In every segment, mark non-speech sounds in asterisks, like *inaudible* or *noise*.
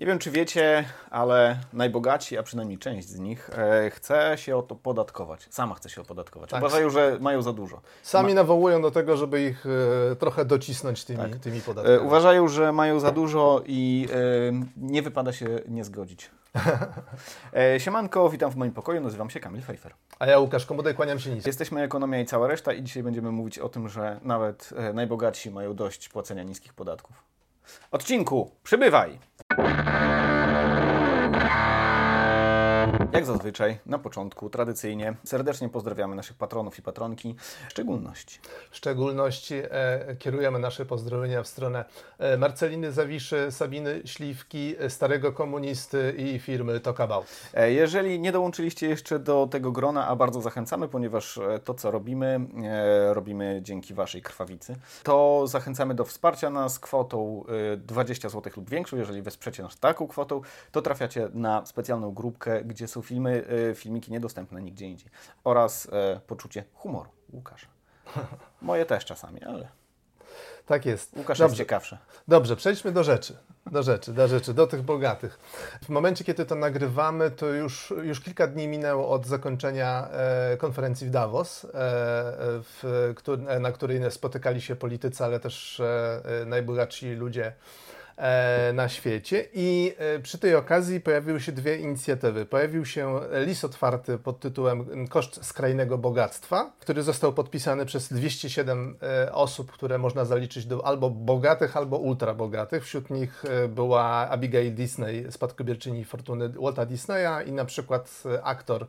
Nie wiem, czy wiecie, ale najbogaci, a przynajmniej część z nich, e, chce się opodatkować. Sama chce się opodatkować. Tak. Uważają, że mają za dużo. Sami nawołują do tego, żeby ich e, trochę docisnąć tymi, Tak. tymi E, podatkami. uważają, że mają za dużo i e, nie wypada się nie zgodzić. *laughs* E, siemanko, witam w moim pokoju, nazywam się Kamil Fejfer. A ja Łukasz Komodaj, kłaniam się nisko. Jesteśmy Ekonomia i cała reszta i dzisiaj będziemy mówić o tym, że nawet e, najbogatsi mają dość płacenia niskich podatków. Odcinku, przybywaj! Jak zazwyczaj, na początku, tradycyjnie, serdecznie pozdrawiamy naszych patronów i patronki, w szczególności. W szczególności e, kierujemy nasze pozdrowienia w stronę e, Marceliny Zawiszy, Sabiny Śliwki, e, Starego Komunisty i firmy Talkabout. E, Jeżeli nie dołączyliście jeszcze do tego grona, a bardzo zachęcamy, ponieważ e, to, co robimy, e, robimy dzięki Waszej krwawicy, to zachęcamy do wsparcia nas kwotą e, 20 zł lub większą. Jeżeli wesprzecie nas taką kwotą, to trafiacie na specjalną grupkę, gdzie są filmy, e, filmiki niedostępne nigdzie indziej oraz e, poczucie humoru Łukasza. *laughs* Moje też czasami, ale Tak jest. Łukasz jest Dobrze, ciekawszy. dobrze, przejdźmy do rzeczy. Do rzeczy, do rzeczy, do tych bogatych. W momencie, kiedy to nagrywamy, to już, już kilka dni minęło od zakończenia e, konferencji w Davos, e, w, na której spotykali się politycy, ale też e, najbogatsi ludzie na świecie. I e, przy tej okazji pojawiły się dwie inicjatywy. Pojawił się list otwarty pod tytułem Koszt skrajnego bogactwa, który został podpisany przez 207 e, osób, które można zaliczyć do albo bogatych, albo ultrabogatych. Wśród nich e, była Abigail Disney, spadkobierczyni fortuny Walta Disneya i na przykład e, aktor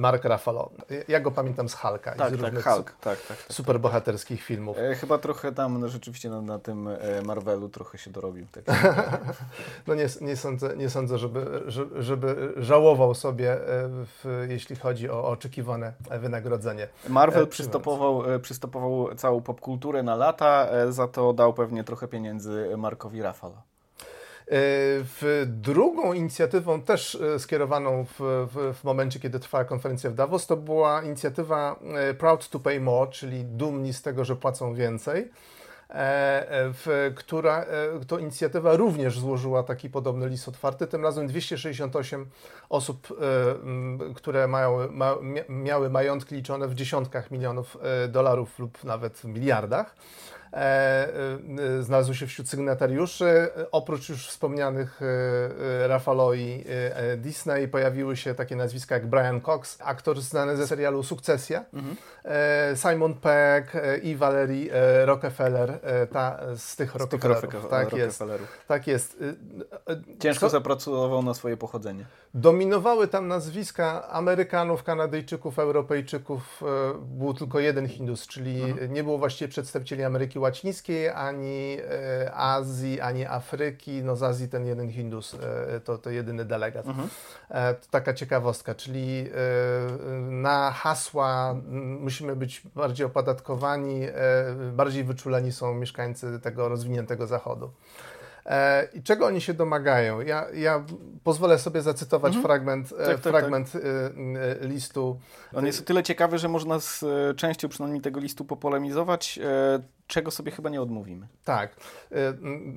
Mark Ruffalo. Ja go pamiętam z Hulka Tak, z tak, różnych Hulk, tak, tak. tak. superbohaterskich filmów. E, Chyba trochę tam no, rzeczywiście na, na tym e, Marvelu trochę się dorobił. Tak. *laughs* No nie, nie sądzę, nie sądzę żeby, że- żeby żałował sobie, e, w, jeśli chodzi o oczekiwane wynagrodzenie. Marvel E, przystopował, e, przystopował całą popkulturę na lata, za to dał pewnie trochę pieniędzy Markowi Rafala. W drugą inicjatywą, też skierowaną w, w, w momencie, kiedy trwała konferencja w Davos, to była inicjatywa Proud to Pay More, czyli dumni z tego, że płacą więcej. E, e, W, która e, to inicjatywa również złożyła taki podobny list otwarty. Tym razem 268 osób, które mają, ma, mia- miały majątki liczone w dziesiątkach milionów dolarów lub nawet w miliardach znalazły się wśród sygnatariuszy. E, Oprócz już wspomnianych e, e, Ruffalo i e, e, Disney pojawiły się takie nazwiska jak Brian Cox, aktor znany ze serialu Sukcesja, e, Simon Peck e, i Valerie e, Rockefeller, e, ta z tych Rockefellerów. Rockefe- tak jest. Tak jest. E, e, Ciężko co- zapracował na swoje pochodzenie. Dominowały tam nazwiska Amerykanów, Kanadyjczyków, Europejczyków. e, Był tylko jeden Hindus, czyli nie było właściwie przedstawicieli Ameryki Łacińskiej, ani e, Azji, ani Afryki. No z Azji ten jeden Hindus e, to, to jedyny delegat. E, To taka ciekawostka, czyli na hasła musimy być bardziej opodatkowani, bardziej wyczuleni są mieszkańcy tego rozwiniętego zachodu. I czego oni się domagają? Ja, ja pozwolę sobie zacytować fragment, e, Tak, tak, fragment e, listu. On jest o tyle ciekawy, że można z częścią przynajmniej tego listu popolemizować, czego sobie chyba nie odmówimy. Tak. E,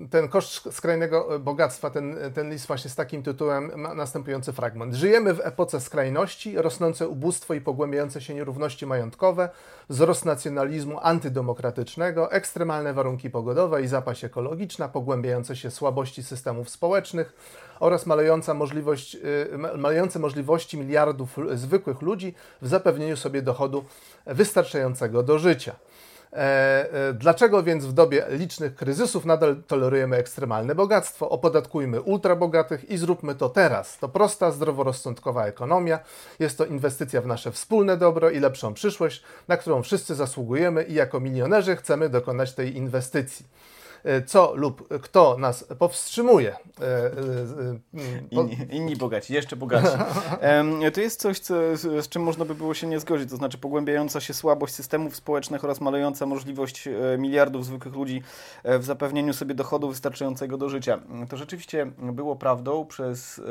Ten koszt skrajnego bogactwa, ten, ten list właśnie z takim tytułem ma następujący fragment. Żyjemy w epoce skrajności, rosnące ubóstwo i pogłębiające się nierówności majątkowe, wzrost nacjonalizmu antydemokratycznego, ekstremalne warunki pogodowe i zapaść ekologiczna, pogłębiające się słabości systemów społecznych oraz malejąca możliwość, ma- malejące możliwości miliardów zwykłych ludzi w zapewnieniu sobie dochodu wystarczającego do życia. E, e, Dlaczego więc w dobie licznych kryzysów nadal tolerujemy ekstremalne bogactwo? Opodatkujmy ultrabogatych i zróbmy to teraz. To prosta, zdroworozsądkowa ekonomia. Jest to inwestycja w nasze wspólne dobro i lepszą przyszłość, na którą wszyscy zasługujemy i jako milionerzy chcemy dokonać tej inwestycji. E, Co lub kto nas powstrzymuje? E, e, Inni, inni bogaci, jeszcze bogatsi. *laughs* Em, to jest coś, co, z, czym można by było się nie zgodzić, to znaczy pogłębiająca się słabość systemów społecznych oraz malejąca możliwość miliardów zwykłych ludzi w zapewnieniu sobie dochodu wystarczającego do życia. To rzeczywiście było prawdą przez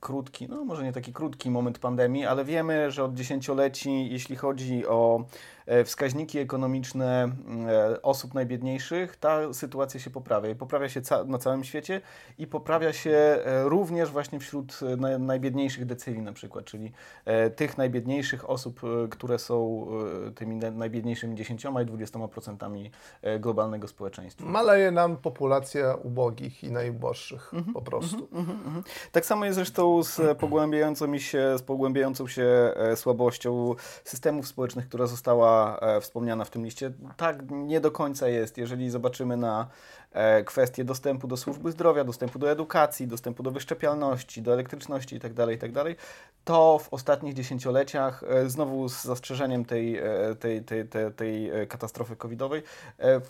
krótki, no może nie taki krótki moment pandemii, ale wiemy, że od dziesięcioleci, jeśli chodzi o wskaźniki ekonomiczne osób najbiedniejszych, ta sytuacja się poprawia. I poprawia się na całym świecie i poprawia się również właśnie wśród najbiedniejszych decyli na przykład, czyli tych najbiedniejszych osób, które są tymi najbiedniejszymi 10 i 20% globalnego społeczeństwa. Maleje nam populacja ubogich i najuboższych mm -hmm, po prostu. Mm -hmm, mm -hmm. Tak samo jest zresztą z pogłębiającą się, z pogłębiającą się e, słabością systemów społecznych, która została e, wspomniana w tym liście. Tak nie do końca jest. Jeżeli zobaczymy na E, kwestie dostępu do służby zdrowia, dostępu do edukacji, dostępu do wyszczepialności, do elektryczności itd., tak itd., tak to w ostatnich dziesięcioleciach, e, znowu z zastrzeżeniem tej, e, tej, tej, tej, tej katastrofy covidowej,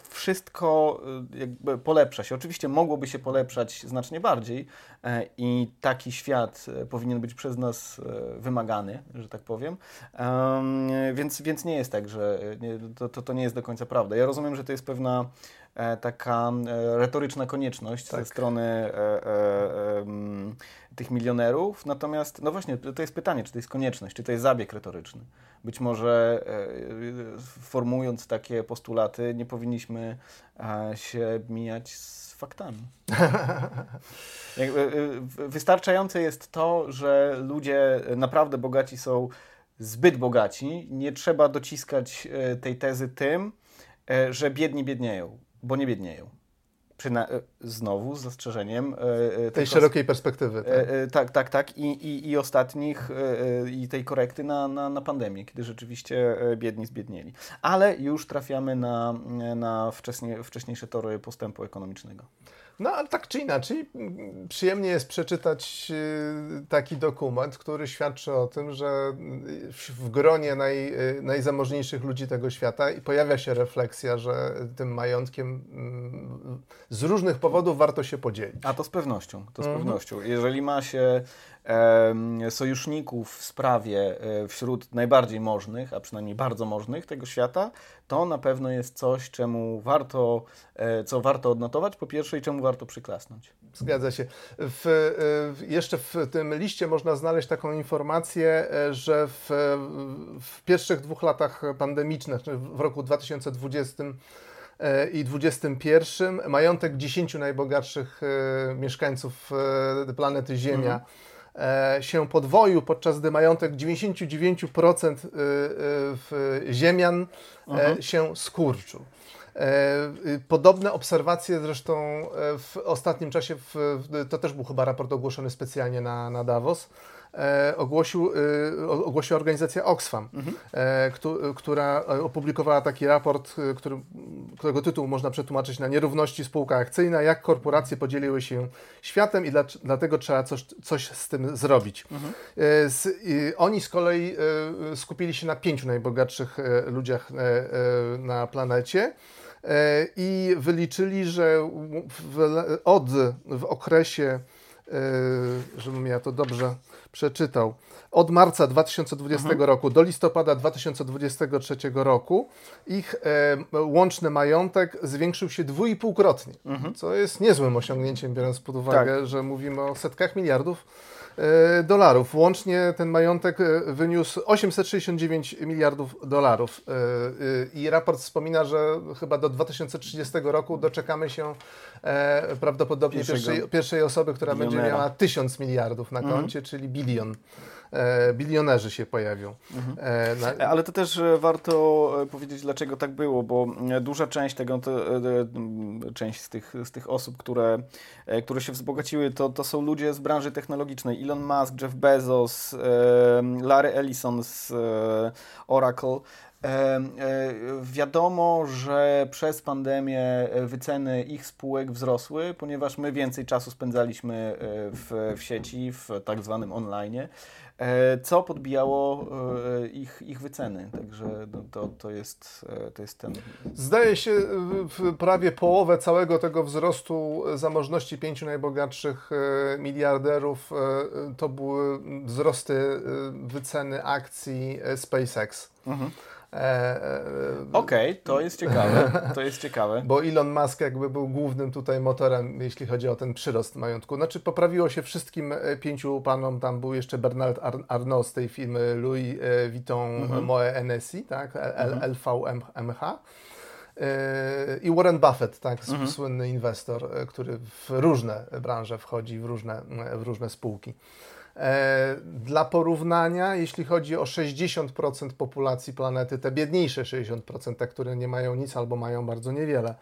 wszystko jakby polepsza się. Oczywiście mogłoby się polepszać znacznie bardziej i taki świat powinien być przez nas wymagany, że tak powiem. Więc, więc nie jest tak, że to, to, to nie jest do końca prawda. Ja rozumiem, że to jest pewna E, taka e, retoryczna konieczność tak. ze strony e, tych milionerów. Natomiast, no właśnie, to jest pytanie, czy to jest konieczność, czy to jest zabieg retoryczny. Być może formując takie postulaty, nie powinniśmy się mijać z faktami. *laughs* Wystarczające jest to, że ludzie naprawdę bogaci są zbyt bogaci. Nie trzeba dociskać tej tezy tym, że biedni biednieją bo nie biednieją. Przyna e, znowu z zastrzeżeniem e, tej szerokiej perspektywy. Tak, tak, tak. tak. I, i, I ostatnich, i tej korekty na, na, na pandemię, kiedy rzeczywiście biedni zbiednieli. Ale już trafiamy na, na wcześnie, wcześniejsze tory postępu ekonomicznego. No, ale tak czy inaczej, przyjemnie jest przeczytać y, taki dokument, który świadczy o tym, że w gronie naj, y, najzamożniejszych ludzi tego świata pojawia się refleksja, że tym majątkiem mm, z różnych powodów warto się podzielić. A to z pewnością, to z mhm. pewnością. Jeżeli ma się sojuszników w sprawie e, wśród najbardziej możnych, a przynajmniej bardzo możnych tego świata, to na pewno jest coś, czemu warto, e, co warto odnotować po pierwsze i czemu warto przyklasnąć. Zgadza się. W, e, jeszcze w tym liście można znaleźć taką informację, że w, w pierwszych dwóch latach pandemicznych, w roku 2020 i 21 majątek 10 najbogatszych mieszkańców planety Ziemia mhm się podwoił, podczas gdy majątek 99% y, y, ziemian e, mhm. się skurczył. E, y, podobne obserwacje zresztą w ostatnim czasie, w, to też był chyba raport ogłoszony specjalnie na, na Davos, e, ogłosił, e, ogłosiła organizacja Oxfam, mhm. e, która opublikowała taki raport, który, którego tytuł można przetłumaczyć na nierówności spółka akcyjna, jak korporacje podzieliły się światem i dla, dlatego trzeba coś, coś z tym zrobić. Mhm. Z, oni z kolei skupili się na pięciu najbogatszych ludziach na planecie i wyliczyli, że w, od w okresie, żebym ja to dobrze przeczytał, od marca 2020 mhm. roku do listopada 2023 roku ich e, łączny majątek zwiększył się dwuipółkrotnie, mhm. co jest niezłym osiągnięciem, biorąc pod uwagę, tak. że mówimy o setkach miliardów dolarów. Łącznie ten majątek e, wyniósł 869 miliardów dolarów. E, I raport wspomina, że chyba do 2030 roku doczekamy się prawdopodobnie pierwszej, pierwszej osoby, która będzie miała 1000 miliardów na koncie, mhm. czyli bilion e, bilionerzy się pojawią. Mhm. E, na... Ale to też e, warto e, powiedzieć, dlaczego tak było, bo e, duża część tego, to, część z tych, z tych osób, które, które się wzbogaciły, to, to są ludzie z branży technologicznej. Elon Musk, Jeff Bezos, Larry Ellison z Oracle. Wiadomo, że przez pandemię wyceny ich spółek wzrosły, ponieważ my więcej czasu spędzaliśmy w, w sieci, w tak zwanym online. E, co podbijało e, ich, ich wyceny. Także no, to, to, jest, e, to jest ten. Zdaje się, prawie połowę całego tego wzrostu zamożności pięciu najbogatszych miliarderów to były wzrosty wyceny akcji SpaceX. Mhm. E, e, Okej, okay, to jest ciekawe. *laughs* To jest ciekawe. Bo Elon Musk jakby był głównym tutaj motorem, jeśli chodzi o ten przyrost majątku. Znaczy poprawiło się wszystkim e, pięciu panom, tam był jeszcze Bernard Arnault z tej firmy Louis Vuitton mhm. Moe NSI, tak? Mhm. LVMH. I Warren Buffett, tak, mhm. słynny inwestor, który w różne branże wchodzi, w różne, w różne spółki. E, dla porównania, jeśli chodzi o 60% populacji planety, te biedniejsze 60%, te, które nie mają nic albo mają bardzo niewiele,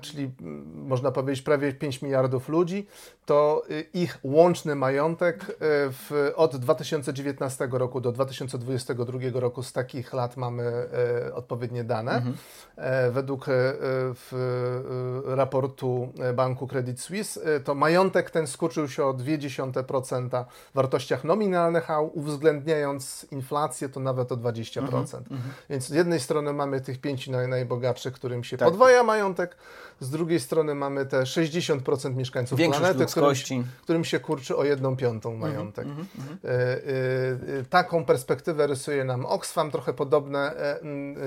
czyli mm, można powiedzieć prawie 5 miliardów ludzi, to y, ich łączny majątek y, w, od 2019 roku do 2022 roku z takich lat mamy y, odpowiednie dane. Mhm. E, według raportu banku Credit Suisse to majątek ten skurczył się o 0,2% w wartościach nominalnych, a uwzględniając inflację to nawet o 20%. Mhm. Mhm. Więc z jednej strony mamy tych pięciu naj, najbogatszych, którym się tak. podwaja majątek, z drugiej strony mamy te 60% mieszkańców Większość planety, którym, którym, się kurczy o jedną piątą mhm, majątek. Mm -hmm, y, taką perspektywę rysuje nam Oxfam, trochę podobne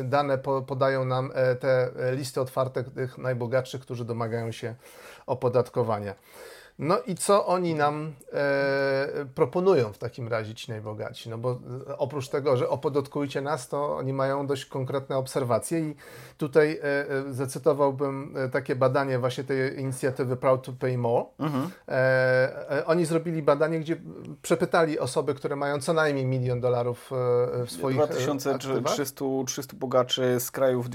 dane po, podają nam te listy otwarte tych najbogatszych, którzy domagają się opodatkowania. No i co oni nam e, proponują w takim razie ci najbogatsi? No bo e, oprócz tego, że opodatkujcie nas, to oni mają dość konkretne obserwacje i tutaj e, e zacytowałbym e, takie badanie właśnie tej inicjatywy Proud to Pay More. Mhm. E, oni zrobili badanie, gdzie przepytali osoby, które mają co najmniej milion dolarów w swoich 2300 300 bogaczy z krajów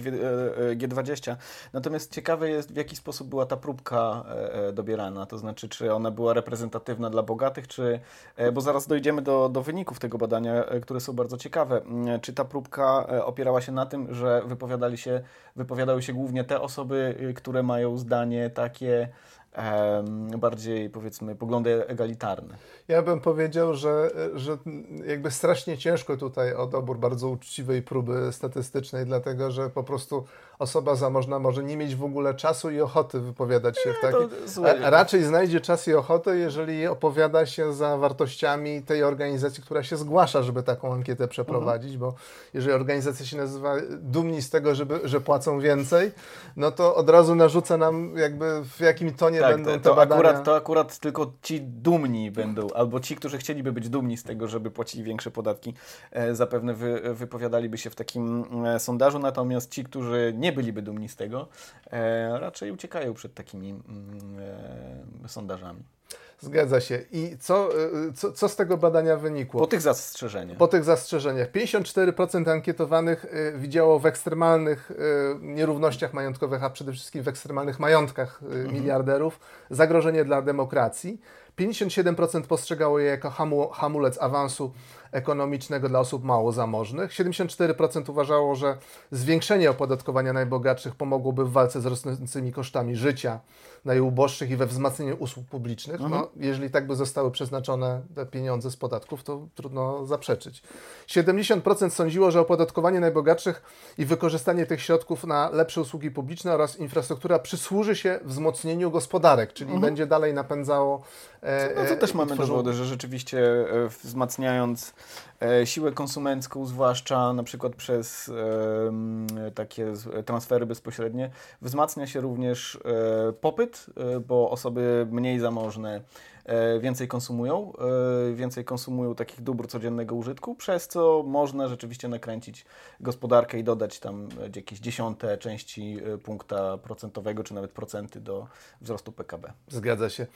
G20. Natomiast ciekawe jest, w jaki sposób była ta próbka dobierana, to znaczy czy ona była reprezentatywna dla bogatych, czy, e, bo zaraz dojdziemy do, do wyników tego badania, e, które są bardzo ciekawe. Mm, czy ta próbka e, opierała się na tym, że wypowiadali się, wypowiadały się głównie te osoby, które mają zdanie takie, bardziej powiedzmy poglądy egalitarne. Ja bym powiedział, że, że jakby strasznie ciężko tutaj o dobór bardzo uczciwej próby statystycznej, dlatego że po prostu osoba zamożna może nie mieć w ogóle czasu i ochoty wypowiadać się nie, w takiej... Raczej znajdzie czas i ochotę, jeżeli opowiada się za wartościami tej organizacji, która się zgłasza, żeby taką ankietę przeprowadzić, mhm. bo jeżeli organizacja się nazywa dumni z tego, żeby, że płacą więcej, no to od razu narzuca nam jakby w jakim tonie tak, będą te to badania. Akurat, to akurat tylko ci dumni będą, albo ci, którzy chcieliby być dumni z tego, żeby płacili większe podatki, e, zapewne wy, wypowiadaliby się w takim e, sondażu, natomiast ci, którzy nie byliby dumni z tego, e, raczej uciekają przed takimi mm, e, sondażami. Zgadza się. I co, e, co, co, z tego badania wynikło? Po tych zastrzeżeniach. Po tych zastrzeżeniach. 54% ankietowanych e, widziało w ekstremalnych nierównościach majątkowych, a przede wszystkim w ekstremalnych majątkach mhm. miliarderów zagrożenie dla demokracji. 57% postrzegało je jako hamulec awansu ekonomicznego dla osób mało zamożnych. 74% uważało, że zwiększenie opodatkowania najbogatszych pomogłoby w walce z rosnącymi kosztami życia najuboższych i we wzmacnianiu usług publicznych. No, mhm. jeżeli tak by zostały przeznaczone te pieniądze z podatków, to trudno zaprzeczyć. 70% sądziło, że opodatkowanie najbogatszych i wykorzystanie tych środków na lepsze usługi publiczne oraz infrastruktura przysłuży się wzmocnieniu gospodarek, czyli mhm. będzie dalej napędzało. E, no to też mamy tworzą... dowody, że rzeczywiście e, wzmacniając E, siłę konsumencką, zwłaszcza na przykład przez e, takie transfery bezpośrednie, wzmacnia się również e, popyt, bo osoby mniej zamożne więcej konsumują, więcej konsumują takich dóbr codziennego użytku, przez co można rzeczywiście nakręcić gospodarkę i dodać tam jakieś dziesiąte części punkta procentowego, czy nawet procenty do wzrostu PKB. Zgadza się.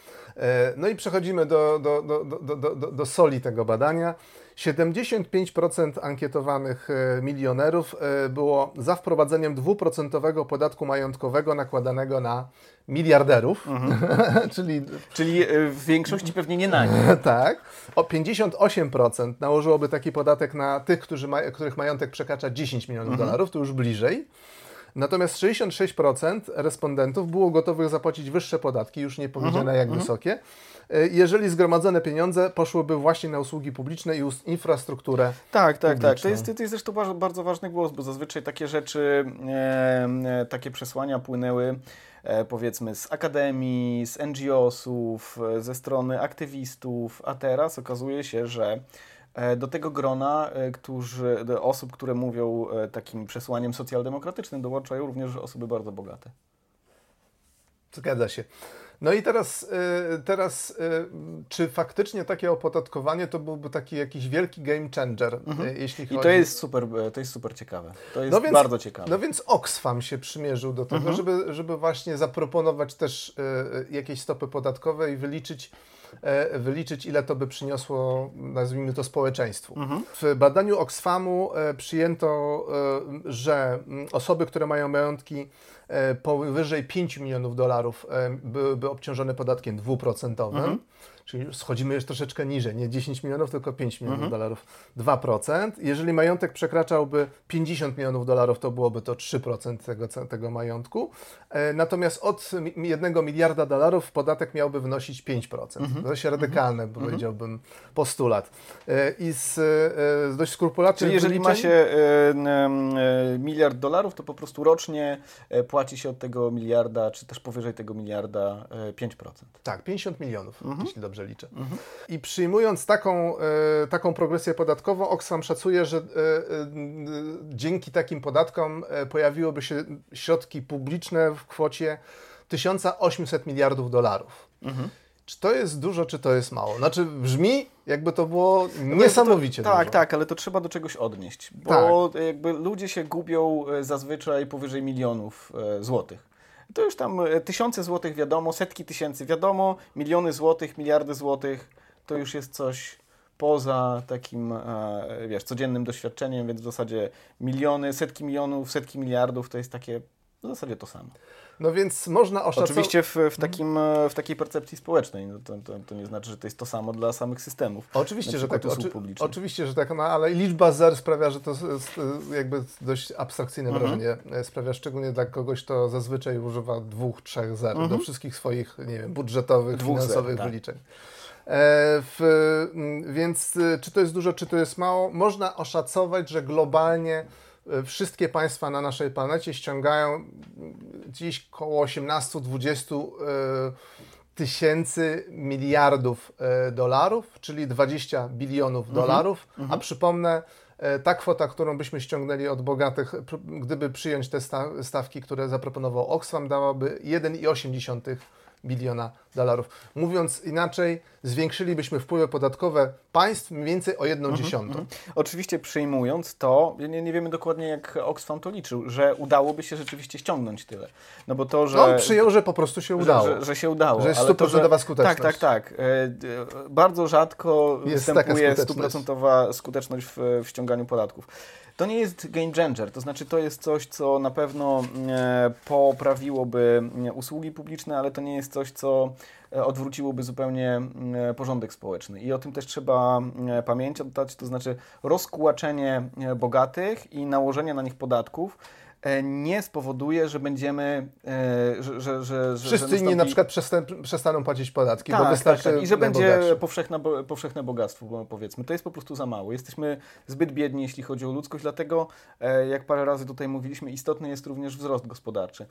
No i przechodzimy do, do, do, do, do, do soli tego badania. 75% ankietowanych e, milionerów e, było za wprowadzeniem dwuprocentowego podatku majątkowego nakładanego na miliarderów, mhm. *laughs* czyli... Czyli e, w większości pewnie nie na nich. *laughs* tak. O 58% nałożyłoby taki podatek na tych, którzy ma, których majątek przekracza 10 milionów mhm. dolarów, to już bliżej. Natomiast 66% respondentów było gotowych zapłacić wyższe podatki, już nie powiedziane mhm. jak wysokie, E, jeżeli zgromadzone pieniądze poszłyby właśnie na usługi publiczne i infrastrukturę. Tak, tak, publiczną. tak. To jest, to jest zresztą bardzo, bardzo ważny głos, bo zazwyczaj takie rzeczy, e, takie przesłania płynęły e, powiedzmy z akademii, z NGO-sów, e, ze strony aktywistów, a teraz okazuje się, że e, do tego grona którzy, osób, które mówią takim przesłaniem socjaldemokratycznym, dołączają również osoby bardzo bogate. Zgadza się. No i teraz, y, teraz y, czy faktycznie takie opodatkowanie to byłby taki jakiś wielki game changer, y, mhm. jeśli chodzi... I to jest super, to jest super ciekawe. To jest no więc, bardzo ciekawe. No więc Oxfam się przymierzył do tego, mhm. żeby, żeby właśnie zaproponować też jakieś stopy podatkowe i wyliczyć E, wyliczyć, ile to by przyniosło, nazwijmy to, społeczeństwu. Mhm. W badaniu Oxfamu e, przyjęto, e, że osoby, które mają majątki powyżej 5 milionów dolarów byłyby obciążone podatkiem dwuprocentowym. Mhm czyli schodzimy już troszeczkę niżej, nie 10 milionów, tylko 5 milionów mhm. dolarów, 2%. Jeżeli majątek przekraczałby 50 milionów dolarów, to byłoby to 3% tego, tego majątku. E, natomiast od 1 miliarda dolarów podatek miałby wynosić 5%. Mhm. To jest radykalny, mhm. powiedziałbym, postulat. E, I z, e, z dość skrupulatnych Czyli jeżeli ma się miliard dolarów, to po prostu rocznie płaci się od tego miliarda, czy też powyżej tego miliarda 5%. Tak, 50 milionów, mhm. jeśli dobrze dobrze liczę. Mhm. I przyjmując taką, e, taką progresję podatkową, Oxfam szacuje, że e, e, dzięki takim podatkom pojawiłyby się środki publiczne w kwocie 1800 miliardów dolarów. Mhm. Czy to jest dużo, czy to jest mało? Znaczy brzmi, jakby to było no niesamowicie to, Tak, tak, ale to trzeba do czegoś odnieść, bo tak. jakby ludzie się gubią zazwyczaj powyżej milionów złotych to już tam e, tysiące złotych wiadomo, setki tysięcy wiadomo, miliony złotych, miliardy złotych, to już jest coś poza takim, e, wiesz, codziennym doświadczeniem, więc w zasadzie miliony, setki milionów, setki miliardów to jest takie w zasadzie to samo. No więc można oszacować... Oczywiście w, w, takim, w takiej percepcji społecznej. No to, to, to, nie znaczy, że to jest to samo dla samych systemów. Oczywiście, że tak. Oczy, oczywiście, że tak, no, ale liczba zer sprawia, że to jest jakby dość abstrakcyjne mhm. wrażenie. E, sprawia szczególnie dla kogoś, kto zazwyczaj używa dwóch, trzech zer mhm. do wszystkich swoich, nie wiem, budżetowych, dwóch finansowych zer, tak. wyliczeń. E, w, więc e, czy to jest dużo, czy to jest mało? Można oszacować, że globalnie E, wszystkie państwa na naszej planecie ściągają dziś około 18-20 e, tysięcy miliardów e, dolarów, czyli 20 bilionów mhm. dolarów, a mhm. przypomnę, ta kwota, którą byśmy ściągnęli od bogatych, gdyby przyjąć te stawki, które zaproponował Oxfam, dałaby 1,8 biliona dolarów. Mówiąc inaczej, zwiększylibyśmy wpływy podatkowe państw mniej więcej o jedną mhm, dziesiątą. Mhm. Oczywiście przyjmując to, nie, nie wiemy dokładnie jak Oxfam to liczył, że udałoby się rzeczywiście ściągnąć tyle. No bo to, że... No, przyjął, że po prostu się udało. Że, że, że się udało. Że jest stuprocentowa skuteczność. Tak, tak, tak. E, bardzo rzadko jest występuje stuprocentowa skuteczność w, w ściąganiu podatków. To nie jest game changer, to znaczy to jest coś, co na pewno e, poprawiłoby e, usługi publiczne, ale to nie jest coś, co e, odwróciłoby zupełnie porządek społeczny. I o tym też trzeba pamiętać, to znaczy rozkłaczenie bogatych i nałożenie na nich podatków E, nie spowoduje, że będziemy, e, że, że, że Wszyscy nastąpi... inni na przykład przestaną płacić podatki, tak, bo wystarczy tak, tak. I że będzie powszechne, powszechne bogactwo, powiedzmy. To jest po prostu za mało. Jesteśmy zbyt biedni, jeśli chodzi o ludzkość, dlatego, e, jak parę razy tutaj mówiliśmy, istotny jest również wzrost gospodarczy.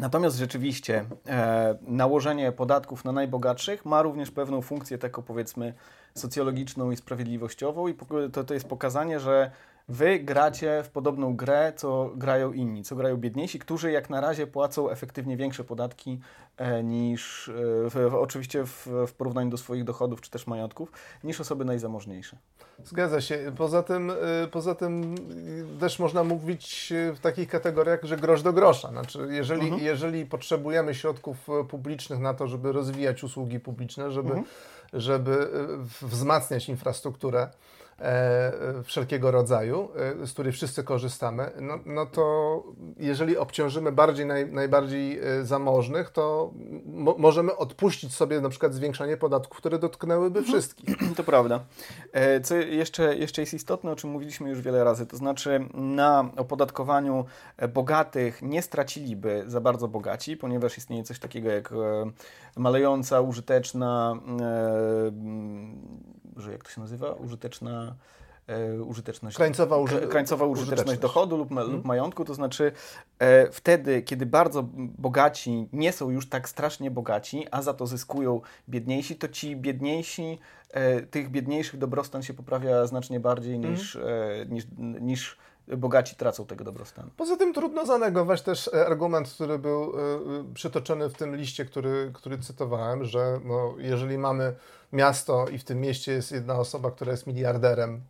Natomiast rzeczywiście e, nałożenie podatków na najbogatszych ma również pewną funkcję taką powiedzmy socjologiczną i sprawiedliwościową i to, to jest pokazanie, że Wy gracie w podobną grę, co grają inni, co grają biedniejsi, którzy jak na razie płacą efektywnie większe podatki e, niż, e, w, oczywiście w, w, porównaniu do swoich dochodów czy też majątków, niż osoby najzamożniejsze. Zgadza się. Poza tym, e, poza tym też można mówić w takich kategoriach, że grosz do grosza. Znaczy, jeżeli, mhm. jeżeli potrzebujemy środków publicznych na to, żeby rozwijać usługi publiczne, żeby, mhm. żeby wzmacniać infrastrukturę, wszelkiego rodzaju, e, z której wszyscy korzystamy, no, no to jeżeli obciążymy bardziej naj, najbardziej e, zamożnych, to mo możemy odpuścić sobie na przykład zwiększanie podatków, które dotknęłyby mhm. wszystkich. *clears throat* To prawda. Co jeszcze, jeszcze jest istotne, o czym mówiliśmy już wiele razy, to znaczy na opodatkowaniu bogatych nie straciliby za bardzo bogaci, ponieważ istnieje coś takiego jak malejąca, użyteczna że jak to się nazywa? Użyteczna e, użyteczność, krańcowa, uży... krańcowa użyteczność, użyteczność dochodu lub, hmm. lub majątku, to znaczy e, wtedy, kiedy bardzo bogaci nie są już tak strasznie bogaci, a za to zyskują biedniejsi, to ci biedniejsi, e, tych biedniejszych dobrostan się poprawia znacznie bardziej niż, hmm. niż, niż bogaci tracą tego dobrostanu. Poza tym trudno zanegować też e, argument, który był e, e, przytoczony w tym liście, który, który cytowałem, że no, jeżeli mamy miasto i w tym mieście jest jedna osoba, która jest miliarderem,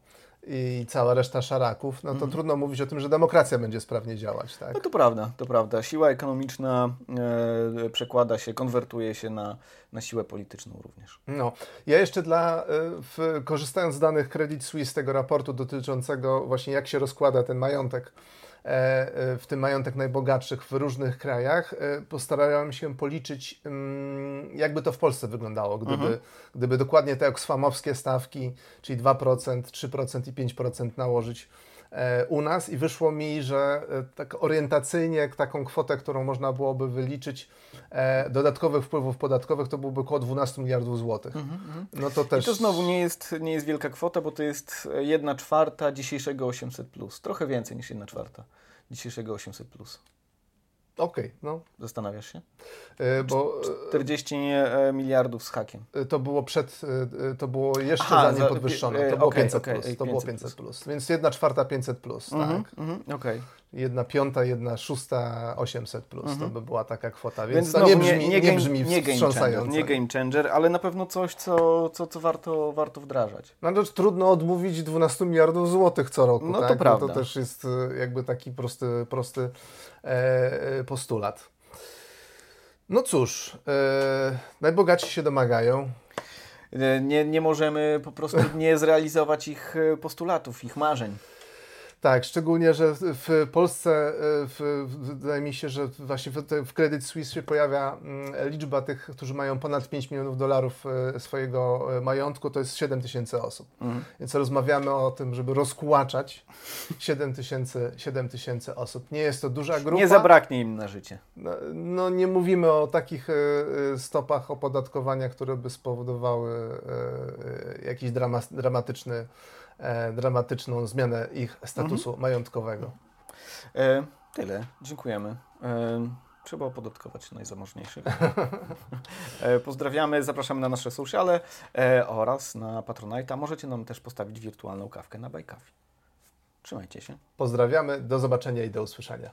i cała reszta szaraków, no to mm. trudno mówić o tym, że demokracja będzie sprawnie działać. Tak? No to prawda, to prawda. Siła ekonomiczna e, przekłada się, konwertuje się na, na siłę polityczną również. No, ja jeszcze dla, e, w, korzystając z danych Credit Suisse, tego raportu dotyczącego właśnie jak się rozkłada ten majątek E, e, w tym majątek najbogatszych w różnych krajach, postarałem się policzyć, mm, jakby to w Polsce wyglądało, gdyby, mhm. gdyby dokładnie te oksfamowskie stawki, czyli 2%, 3% i 5% nałożyć u nas i wyszło mi, że tak orientacyjnie taką kwotę, którą można byłoby wyliczyć dodatkowych wpływów podatkowych, to byłby około 12 miliardów złotych. Mhm, mhm, no to też... I to znowu nie jest, nie jest wielka kwota, bo to jest 1 czwarta dzisiejszego 800+. Plus. Trochę więcej niż 1 czwarta dzisiejszego 800. Plus. Okej, okay, no. Zastanawiasz się? Yy, bo, 40 e, miliardów z hakiem. E, to było przed, to było jeszcze Aha, zanim podwyższone. To było okay, 500 okay, plus. To 500 było 500 plus. plus. Więc 1 czwarta 500 plus, mm -hmm, tak. Mm -hmm, okay jedna piąta, jedna szósta 800 plus. Mhm. To by była taka kwota, więc, więc to nie brzmi, nie, nie, nie brzmi nie game changer, nie game changer, ale na pewno coś, co, co, co warto, warto wdrażać. No to trudno odmówić 12 miliardów złotych co roku. No tak? to prawda. No to też jest e, jakby taki prosty, prosty e, e, postulat. No cóż, e, najbogatsi się domagają. Nie, nie możemy po prostu nie zrealizować ich postulatów, ich marzeń. Tak, szczególnie, że w Polsce e, w, wydaje mi się, że właśnie w, w Credit Suisse się pojawia mm, liczba tych, którzy mają ponad 5 milionów dolarów e, swojego e, majątku, to jest 7 tysięcy osób. Mhm. Więc rozmawiamy o tym, żeby rozkłaczać 7 tysięcy 7 tysięcy osób. Nie jest to duża grupa. Nie zabraknie im na życie. No, no nie mówimy o takich stopach opodatkowania, które by spowodowały jakiś dramatyczny dramatyczną zmianę ich statusu mhm. majątkowego. E, tyle. Dziękujemy. E, trzeba opodatkować najzamożniejszych. *laughs* e, pozdrawiamy, zapraszamy na nasze sociale e, oraz na Patronite'a. Możecie nam też postawić wirtualną kawkę na Bajkafi. Trzymajcie się. Pozdrawiamy, do zobaczenia i do usłyszenia.